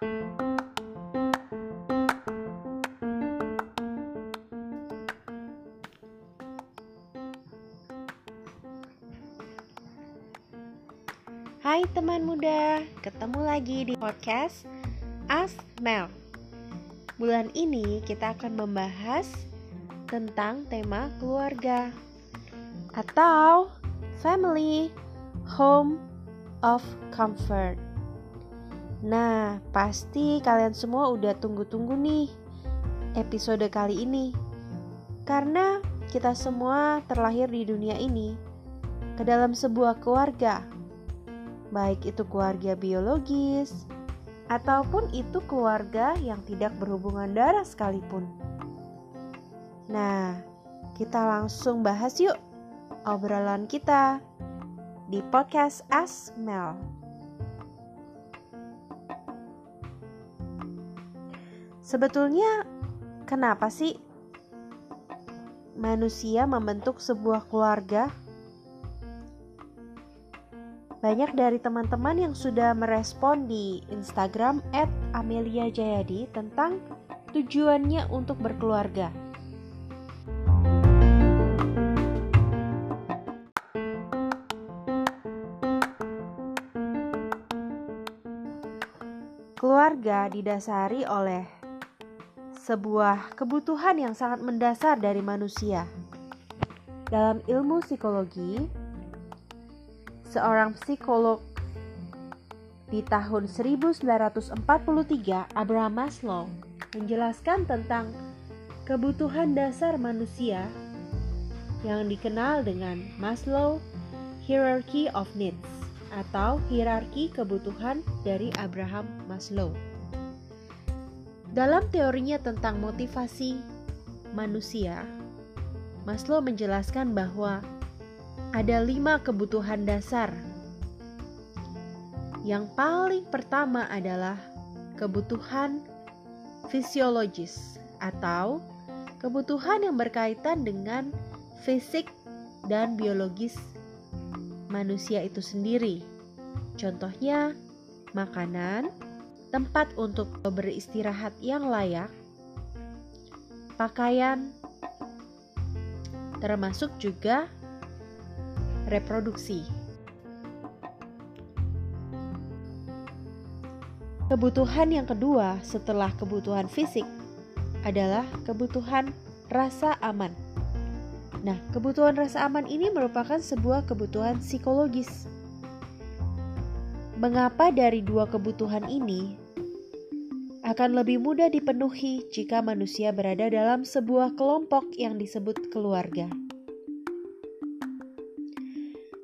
Hai teman muda, ketemu lagi di podcast Ask Mel. Bulan ini kita akan membahas tentang tema keluarga atau family, home of comfort. Nah, pasti kalian semua udah tunggu-tunggu nih episode kali ini. Karena kita semua terlahir di dunia ini ke dalam sebuah keluarga baik itu keluarga biologis ataupun itu keluarga yang tidak berhubungan darah sekalipun. Nah, kita langsung bahas yuk obrolan kita di podcast Asmel. Sebetulnya kenapa sih manusia membentuk sebuah keluarga? Banyak dari teman-teman yang sudah merespon di Instagram @amelia_jayadi tentang tujuannya untuk berkeluarga. Keluarga didasari oleh sebuah kebutuhan yang sangat mendasar dari manusia. Dalam ilmu psikologi, seorang psikolog di tahun 1943, Abraham Maslow menjelaskan tentang kebutuhan dasar manusia yang dikenal dengan Maslow Hierarchy of Needs atau hierarki kebutuhan dari Abraham Maslow. Dalam teorinya tentang motivasi manusia, Maslow menjelaskan bahwa ada lima kebutuhan dasar. Yang paling pertama adalah kebutuhan fisiologis atau kebutuhan yang berkaitan dengan fisik dan biologis manusia itu sendiri. Contohnya, makanan, tempat untuk beristirahat yang layak, pakaian, termasuk juga reproduksi. Kebutuhan yang kedua setelah kebutuhan fisik adalah kebutuhan rasa aman. Nah, kebutuhan rasa aman ini merupakan sebuah kebutuhan psikologis. Mengapa dari dua kebutuhan ini akan lebih mudah dipenuhi jika manusia berada dalam sebuah kelompok yang disebut keluarga?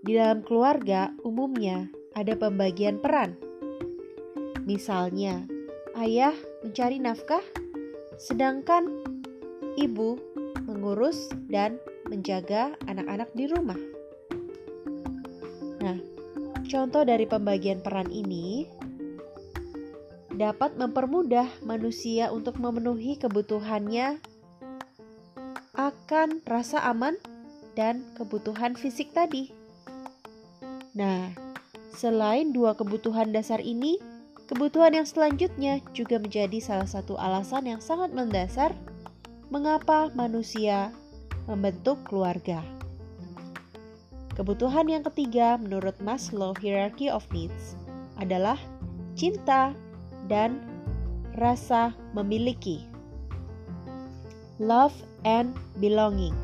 Di dalam keluarga, umumnya ada pembagian peran. Misalnya, ayah mencari nafkah, sedangkan ibu mengurus dan menjaga anak-anak di rumah. Nah, contoh dari pembagian peran ini dapat mempermudah manusia untuk memenuhi kebutuhannya akan rasa aman dan kebutuhan fisik tadi. Nah, selain dua kebutuhan dasar ini, kebutuhan yang selanjutnya juga menjadi salah satu alasan yang sangat mendasar mengapa manusia membentuk keluarga. Kebutuhan yang ketiga menurut Maslow Hierarchy of Needs adalah cinta dan rasa memiliki. Love and belonging.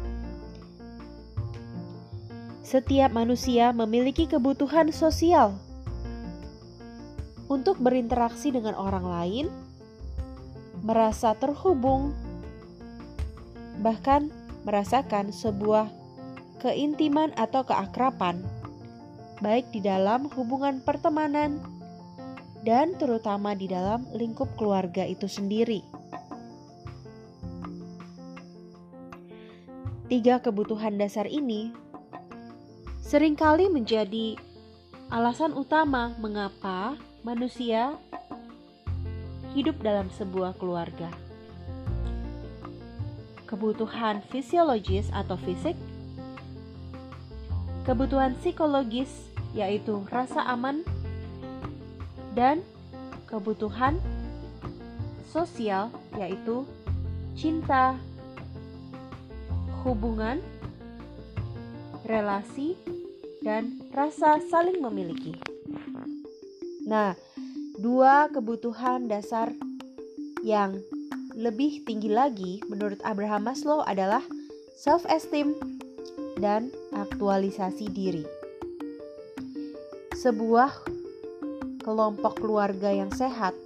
Setiap manusia memiliki kebutuhan sosial untuk berinteraksi dengan orang lain, merasa terhubung, bahkan merasakan sebuah keintiman atau keakraban, baik di dalam hubungan pertemanan dan terutama di dalam lingkup keluarga itu sendiri. Tiga kebutuhan dasar ini sering kali menjadi alasan utama mengapa manusia hidup dalam sebuah keluarga. Kebutuhan fisiologis atau fisik, kebutuhan psikologis yaitu rasa aman, dan kebutuhan sosial, yaitu cinta, hubungan, relasi, dan rasa saling memiliki. Nah, dua kebutuhan dasar yang lebih tinggi lagi menurut Abraham Maslow adalah self-esteem dan aktualisasi diri. Sebuah kelompok keluarga yang sehat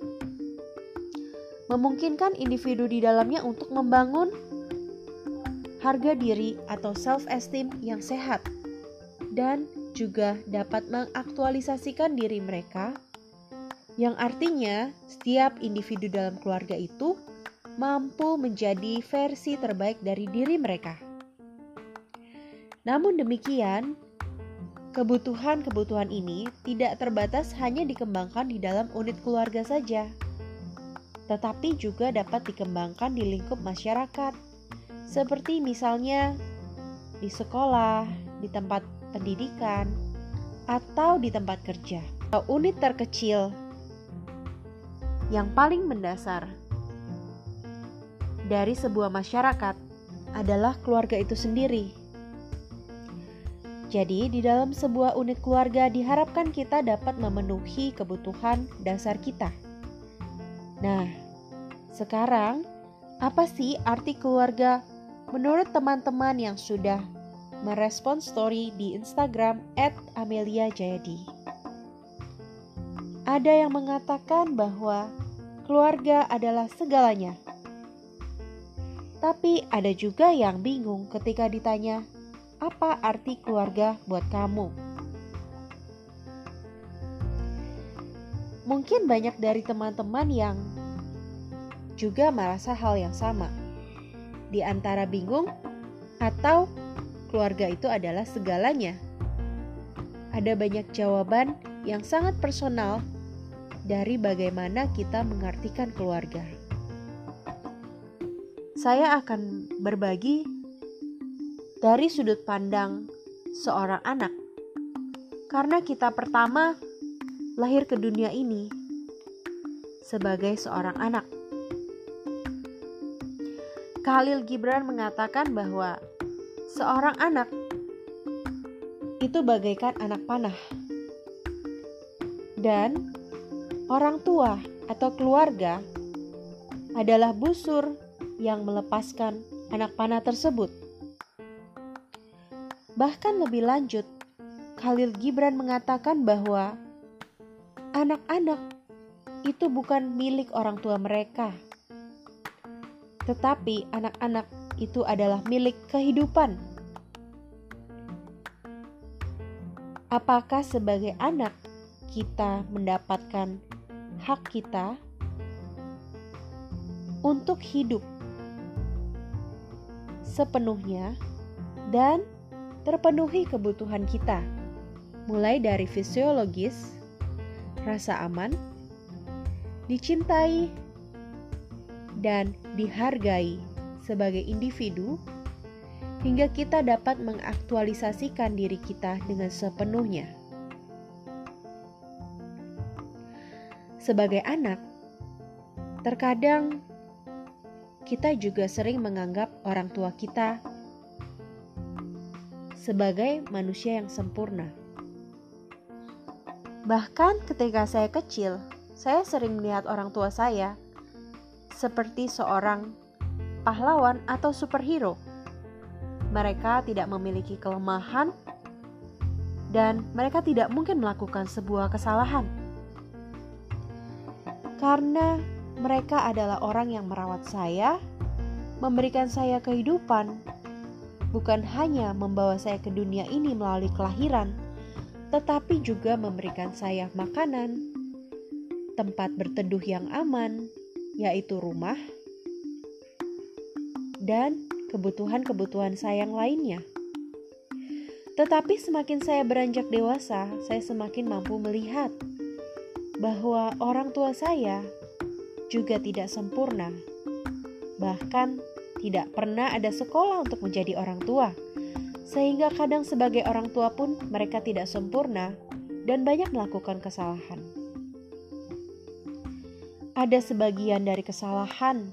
memungkinkan individu di dalamnya untuk membangun harga diri atau self-esteem yang sehat dan juga dapat mengaktualisasikan diri mereka yang artinya setiap individu dalam keluarga itu mampu menjadi versi terbaik dari diri mereka. Namun demikian, kebutuhan-kebutuhan ini tidak terbatas hanya dikembangkan di dalam unit keluarga saja, tetapi juga dapat dikembangkan di lingkup masyarakat seperti misalnya di sekolah, di tempat pendidikan, atau di tempat kerja. Unit terkecil yang paling mendasar dari sebuah masyarakat adalah keluarga itu sendiri. Jadi, di dalam sebuah unit keluarga diharapkan kita dapat memenuhi kebutuhan dasar kita. Nah, sekarang apa sih arti keluarga Menurut teman-teman yang sudah merespon story di Instagram @amelia_jayadi, ada yang mengatakan bahwa keluarga adalah segalanya. Tapi ada juga yang bingung ketika ditanya, "Apa arti keluarga buat kamu?" Mungkin banyak dari teman-teman yang juga merasa hal yang sama di antara bingung atau keluarga itu adalah segalanya. Ada banyak jawaban yang sangat personal dari bagaimana kita mengartikan keluarga. Saya akan berbagi dari sudut pandang seorang anak, karena kita pertama lahir ke dunia ini sebagai seorang anak. Khalil Gibran mengatakan bahwa seorang anak itu bagaikan anak panah. Dan orang tua atau keluarga adalah busur yang melepaskan anak panah tersebut. Bahkan lebih lanjut, Khalil Gibran mengatakan bahwa anak-anak itu bukan milik orang tua mereka, tetapi anak-anak itu adalah milik kehidupan. Apakah sebagai anak kita mendapatkan hak kita untuk hidup sepenuhnya dan terpenuhi kebutuhan kita, mulai dari fisiologis, rasa aman, dicintai, dan dihargai sebagai individu, hingga kita dapat mengaktualisasikan diri kita dengan sepenuhnya. Sebagai anak, terkadang kita juga sering menganggap orang tua kita sebagai manusia yang sempurna. Bahkan ketika saya kecil, saya sering melihat orang tua saya seperti seorang pahlawan atau superhero. Mereka tidak memiliki kelemahan dan mereka tidak mungkin melakukan sebuah kesalahan. Karena mereka adalah orang yang merawat saya, memberikan saya kehidupan, bukan hanya membawa saya ke dunia ini melalui kelahiran, tetapi juga memberikan saya makanan, tempat berteduh yang aman, yaitu rumah, dan kebutuhan-kebutuhan saya yang lainnya. Tetapi semakin saya beranjak dewasa, saya semakin mampu melihat bahwa orang tua saya juga tidak sempurna. Bahkan tidak pernah ada sekolah untuk menjadi orang tua. Sehingga kadang sebagai orang tua pun mereka tidak sempurna dan banyak melakukan kesalahan. ada sebagian dari kesalahan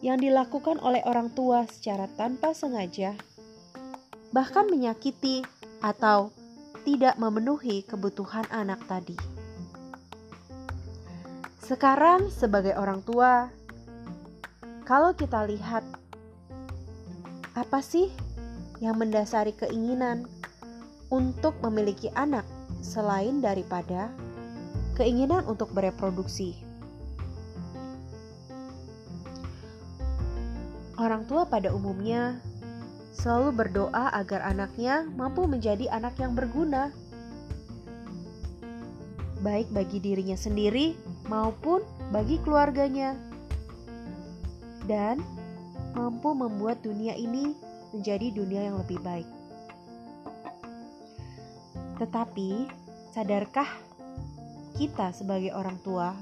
yang dilakukan oleh orang tua secara tanpa sengaja, bahkan menyakiti atau tidak memenuhi kebutuhan anak tadi. Sekarang, sebagai orang tua, kalau kita lihat apa sih yang mendasari keinginan untuk memiliki anak selain daripada keinginan untuk bereproduksi. Orang tua pada umumnya selalu berdoa agar anaknya mampu menjadi anak yang berguna, baik bagi dirinya sendiri maupun bagi keluarganya, dan mampu membuat dunia ini menjadi dunia yang lebih baik. Tetapi, sadarkah kita sebagai orang tua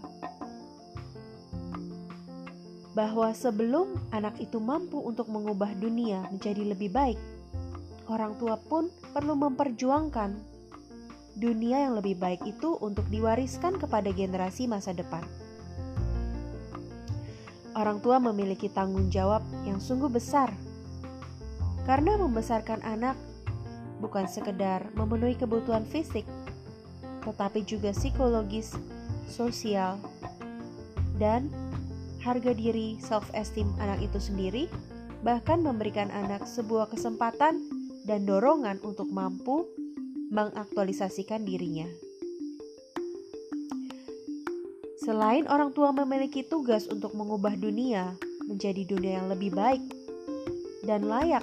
bahwa sebelum anak itu mampu untuk mengubah dunia menjadi lebih baik, orang tua pun perlu memperjuangkan dunia yang lebih baik itu untuk diwariskan kepada generasi masa depan. Orang tua memiliki tanggung jawab yang sungguh besar karena membesarkan anak bukan sekedar memenuhi kebutuhan fisik, tetapi juga psikologis, sosial, dan harga diri self-esteem anak itu sendiri, bahkan memberikan anak sebuah kesempatan dan dorongan untuk mampu mengaktualisasikan dirinya. Selain orang tua memiliki tugas untuk mengubah dunia menjadi dunia yang lebih baik dan layak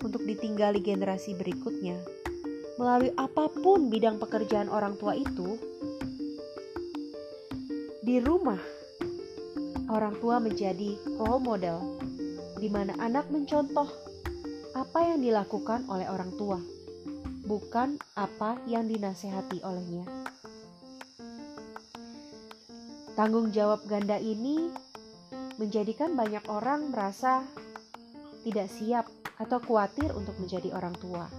untuk ditinggali generasi berikutnya. Melalui apa pun bidang pekerjaan orang tua itu, di rumah orang tua menjadi role model, di mana anak mencontoh apa yang dilakukan oleh orang tua, bukan apa yang dinasehati olehnya. Tanggung jawab ganda ini menjadikan banyak orang merasa tidak siap atau khawatir untuk menjadi orang tua.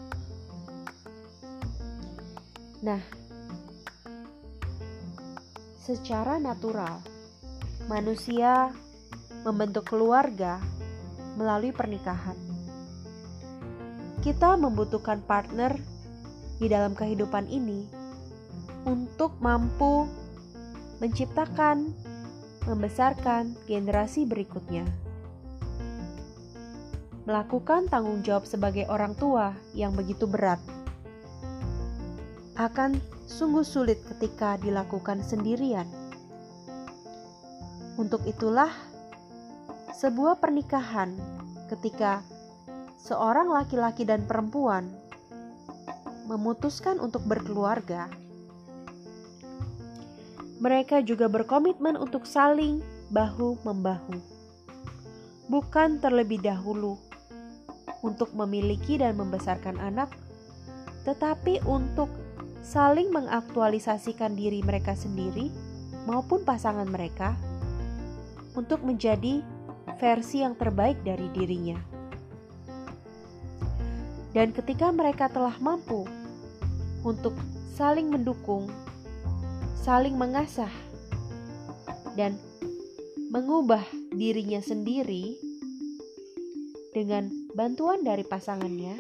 Nah, secara natural, manusia membentuk keluarga melalui pernikahan. Kita membutuhkan partner di dalam kehidupan ini untuk mampu menciptakan, membesarkan generasi berikutnya melakukan tanggung jawab sebagai orang tua yang begitu berat akan sungguh sulit ketika dilakukan sendirian. Untuk itulah, sebuah pernikahan ketika seorang laki-laki dan perempuan memutuskan untuk berkeluarga, mereka juga berkomitmen untuk saling bahu-membahu, bukan terlebih dahulu untuk memiliki dan membesarkan anak, tetapi untuk saling mengaktualisasikan diri mereka sendiri maupun pasangan mereka untuk menjadi versi yang terbaik dari dirinya. Dan ketika mereka telah mampu untuk saling mendukung, saling mengasah, dan mengubah dirinya sendiri dengan bantuan dari pasangannya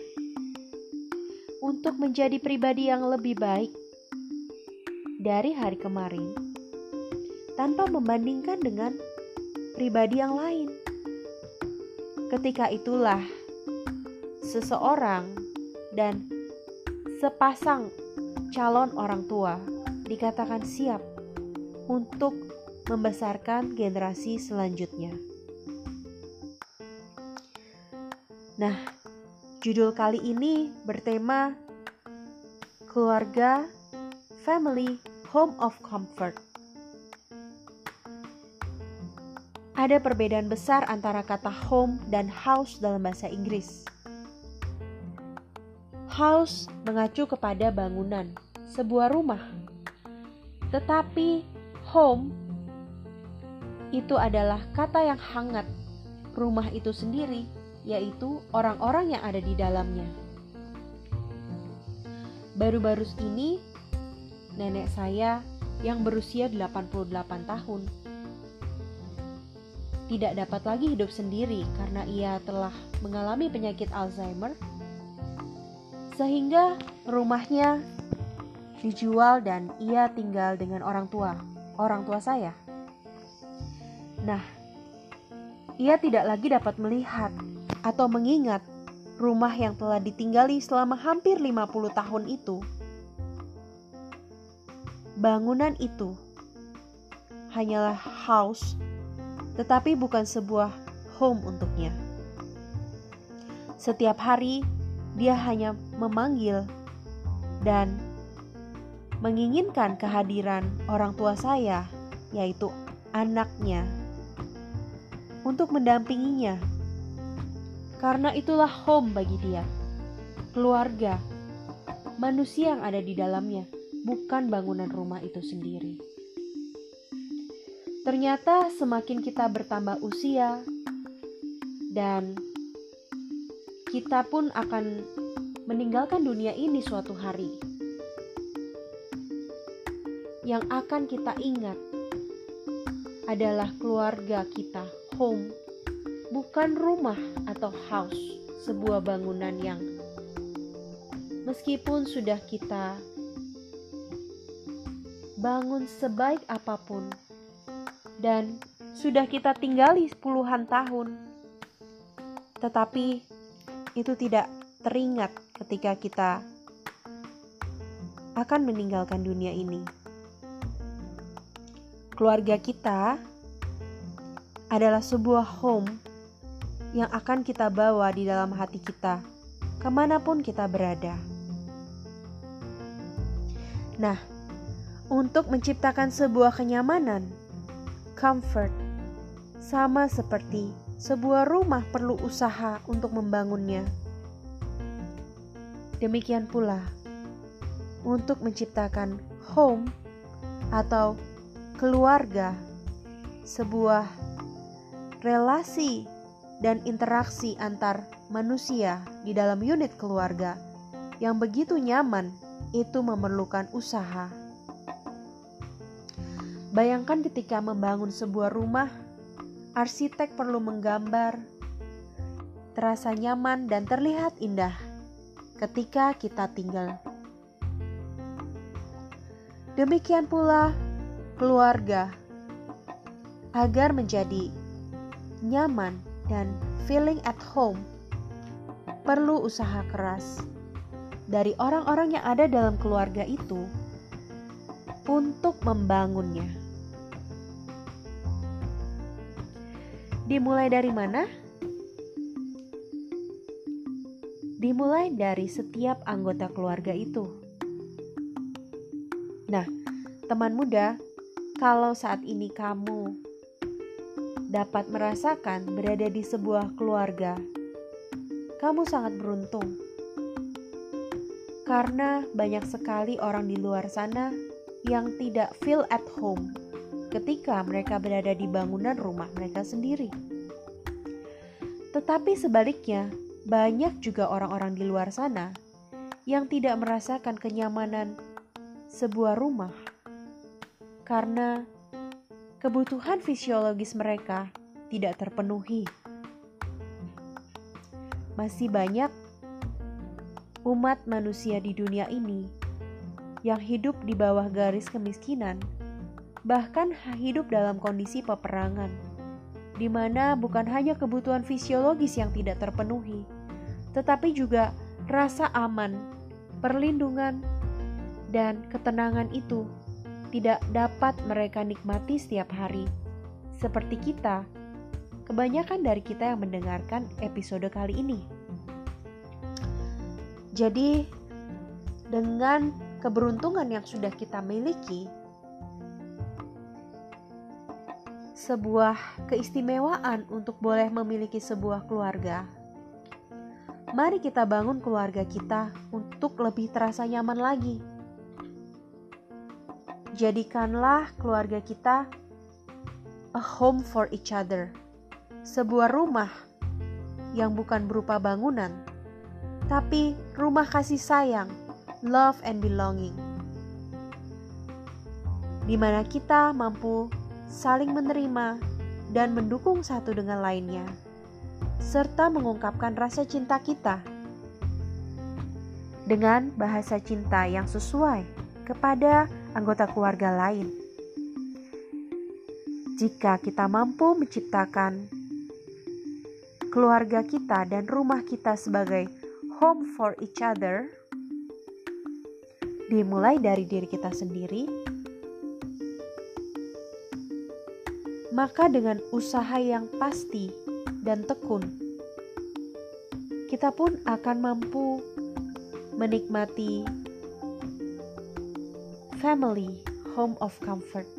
untuk menjadi pribadi yang lebih baik dari hari kemarin tanpa membandingkan dengan pribadi yang lain. Ketika itulah seseorang dan sepasang calon orang tua dikatakan siap untuk membesarkan generasi selanjutnya. Nah, judul kali ini bertema Keluarga, Family, Home of Comfort. Ada perbedaan besar antara kata home dan house dalam bahasa Inggris. House mengacu kepada bangunan, sebuah rumah. Tetapi home itu adalah kata yang hangat. Rumah itu sendiri yaitu orang-orang yang ada di dalamnya. Baru-baru ini, nenek saya yang berusia 88 tahun tidak dapat lagi hidup sendiri karena ia telah mengalami penyakit Alzheimer, sehingga rumahnya dijual dan ia tinggal dengan orang tua, orang tua saya. Nah, ia tidak lagi dapat melihat atau mengingat rumah yang telah ditinggali selama hampir 50 tahun itu. Bangunan itu hanyalah house tetapi bukan sebuah home untuknya. Setiap hari dia hanya memanggil dan menginginkan kehadiran orang tua saya, yaitu anaknya, untuk mendampinginya. Karena itulah home bagi dia, keluarga, manusia yang ada di dalamnya, bukan bangunan rumah itu sendiri. Ternyata semakin kita bertambah usia dan kita pun akan meninggalkan dunia ini suatu hari. Yang akan kita ingat adalah keluarga kita, home, bukan rumah atau house, sebuah bangunan yang meskipun sudah kita bangun sebaik apa pun dan sudah kita tinggali puluhan tahun. Tetapi itu tidak teringat ketika kita akan meninggalkan dunia ini. Keluarga kita adalah sebuah home yang akan kita bawa di dalam hati kita, ke mana pun kita berada. Nah, untuk menciptakan sebuah kenyamanan, comfort, sama seperti sebuah rumah perlu usaha untuk membangunnya. Demikian pula, untuk menciptakan home atau keluarga, sebuah relasi dan interaksi antar manusia di dalam unit keluarga yang begitu nyaman itu memerlukan usaha. Bayangkan ketika membangun sebuah rumah, arsitek perlu menggambar, terasa nyaman dan terlihat indah ketika kita tinggal. Demikian pula keluarga, agar menjadi nyaman dan feeling at home, perlu usaha keras dari orang-orang yang ada dalam keluarga itu untuk membangunnya. Dimulai dari mana? Dimulai dari setiap anggota keluarga itu. Nah, teman muda, kalau saat ini kamu dapat merasakan berada di sebuah keluarga, kamu sangat beruntung. Karena banyak sekali orang di luar sana yang tidak feel at home ketika mereka berada di bangunan rumah mereka sendiri. Tetapi sebaliknya, banyak juga orang-orang di luar sana yang tidak merasakan kenyamanan sebuah rumah karena kebutuhan fisiologis mereka tidak terpenuhi. Masih banyak umat manusia di dunia ini yang hidup di bawah garis kemiskinan bahkan hidup dalam kondisi peperangan, di mana bukan hanya kebutuhan fisiologis yang tidak terpenuhi, tetapi juga rasa aman, perlindungan, dan ketenangan itu tidak dapat mereka nikmati setiap hari. Seperti kita, kebanyakan dari kita yang mendengarkan episode kali ini. Jadi, dengan keberuntungan yang sudah kita miliki, sebuah keistimewaan untuk boleh memiliki sebuah keluarga. Mari kita bangun keluarga kita untuk lebih terasa nyaman lagi. Jadikanlah keluarga kita a home for each other, sebuah rumah yang bukan berupa bangunan, tapi rumah kasih sayang, love and belonging, di mana kita mampu saling menerima dan mendukung satu dengan lainnya, serta mengungkapkan rasa cinta kita dengan bahasa cinta yang sesuai kepada anggota keluarga lain. Jika kita mampu menciptakan keluarga kita dan rumah kita sebagai home for each other, dimulai dari diri kita sendiri, maka dengan usaha yang pasti dan tekun, kita pun akan mampu menikmati family home of comfort.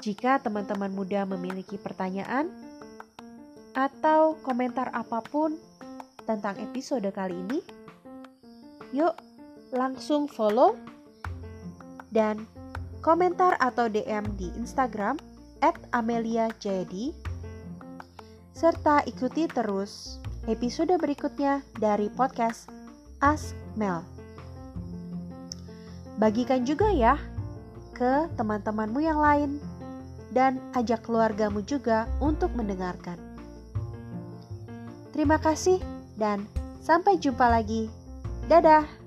Jika teman-teman muda memiliki pertanyaan atau komentar apa pun tentang episode kali ini, yuk langsung follow dan komentar atau DM di Instagram @amelia_jayadi serta ikuti terus episode berikutnya dari podcast Ask Mel. Bagikan juga ya ke teman-temanmu yang lain dan ajak keluargamu juga untuk mendengarkan. Terima kasih dan sampai jumpa lagi. Dadah.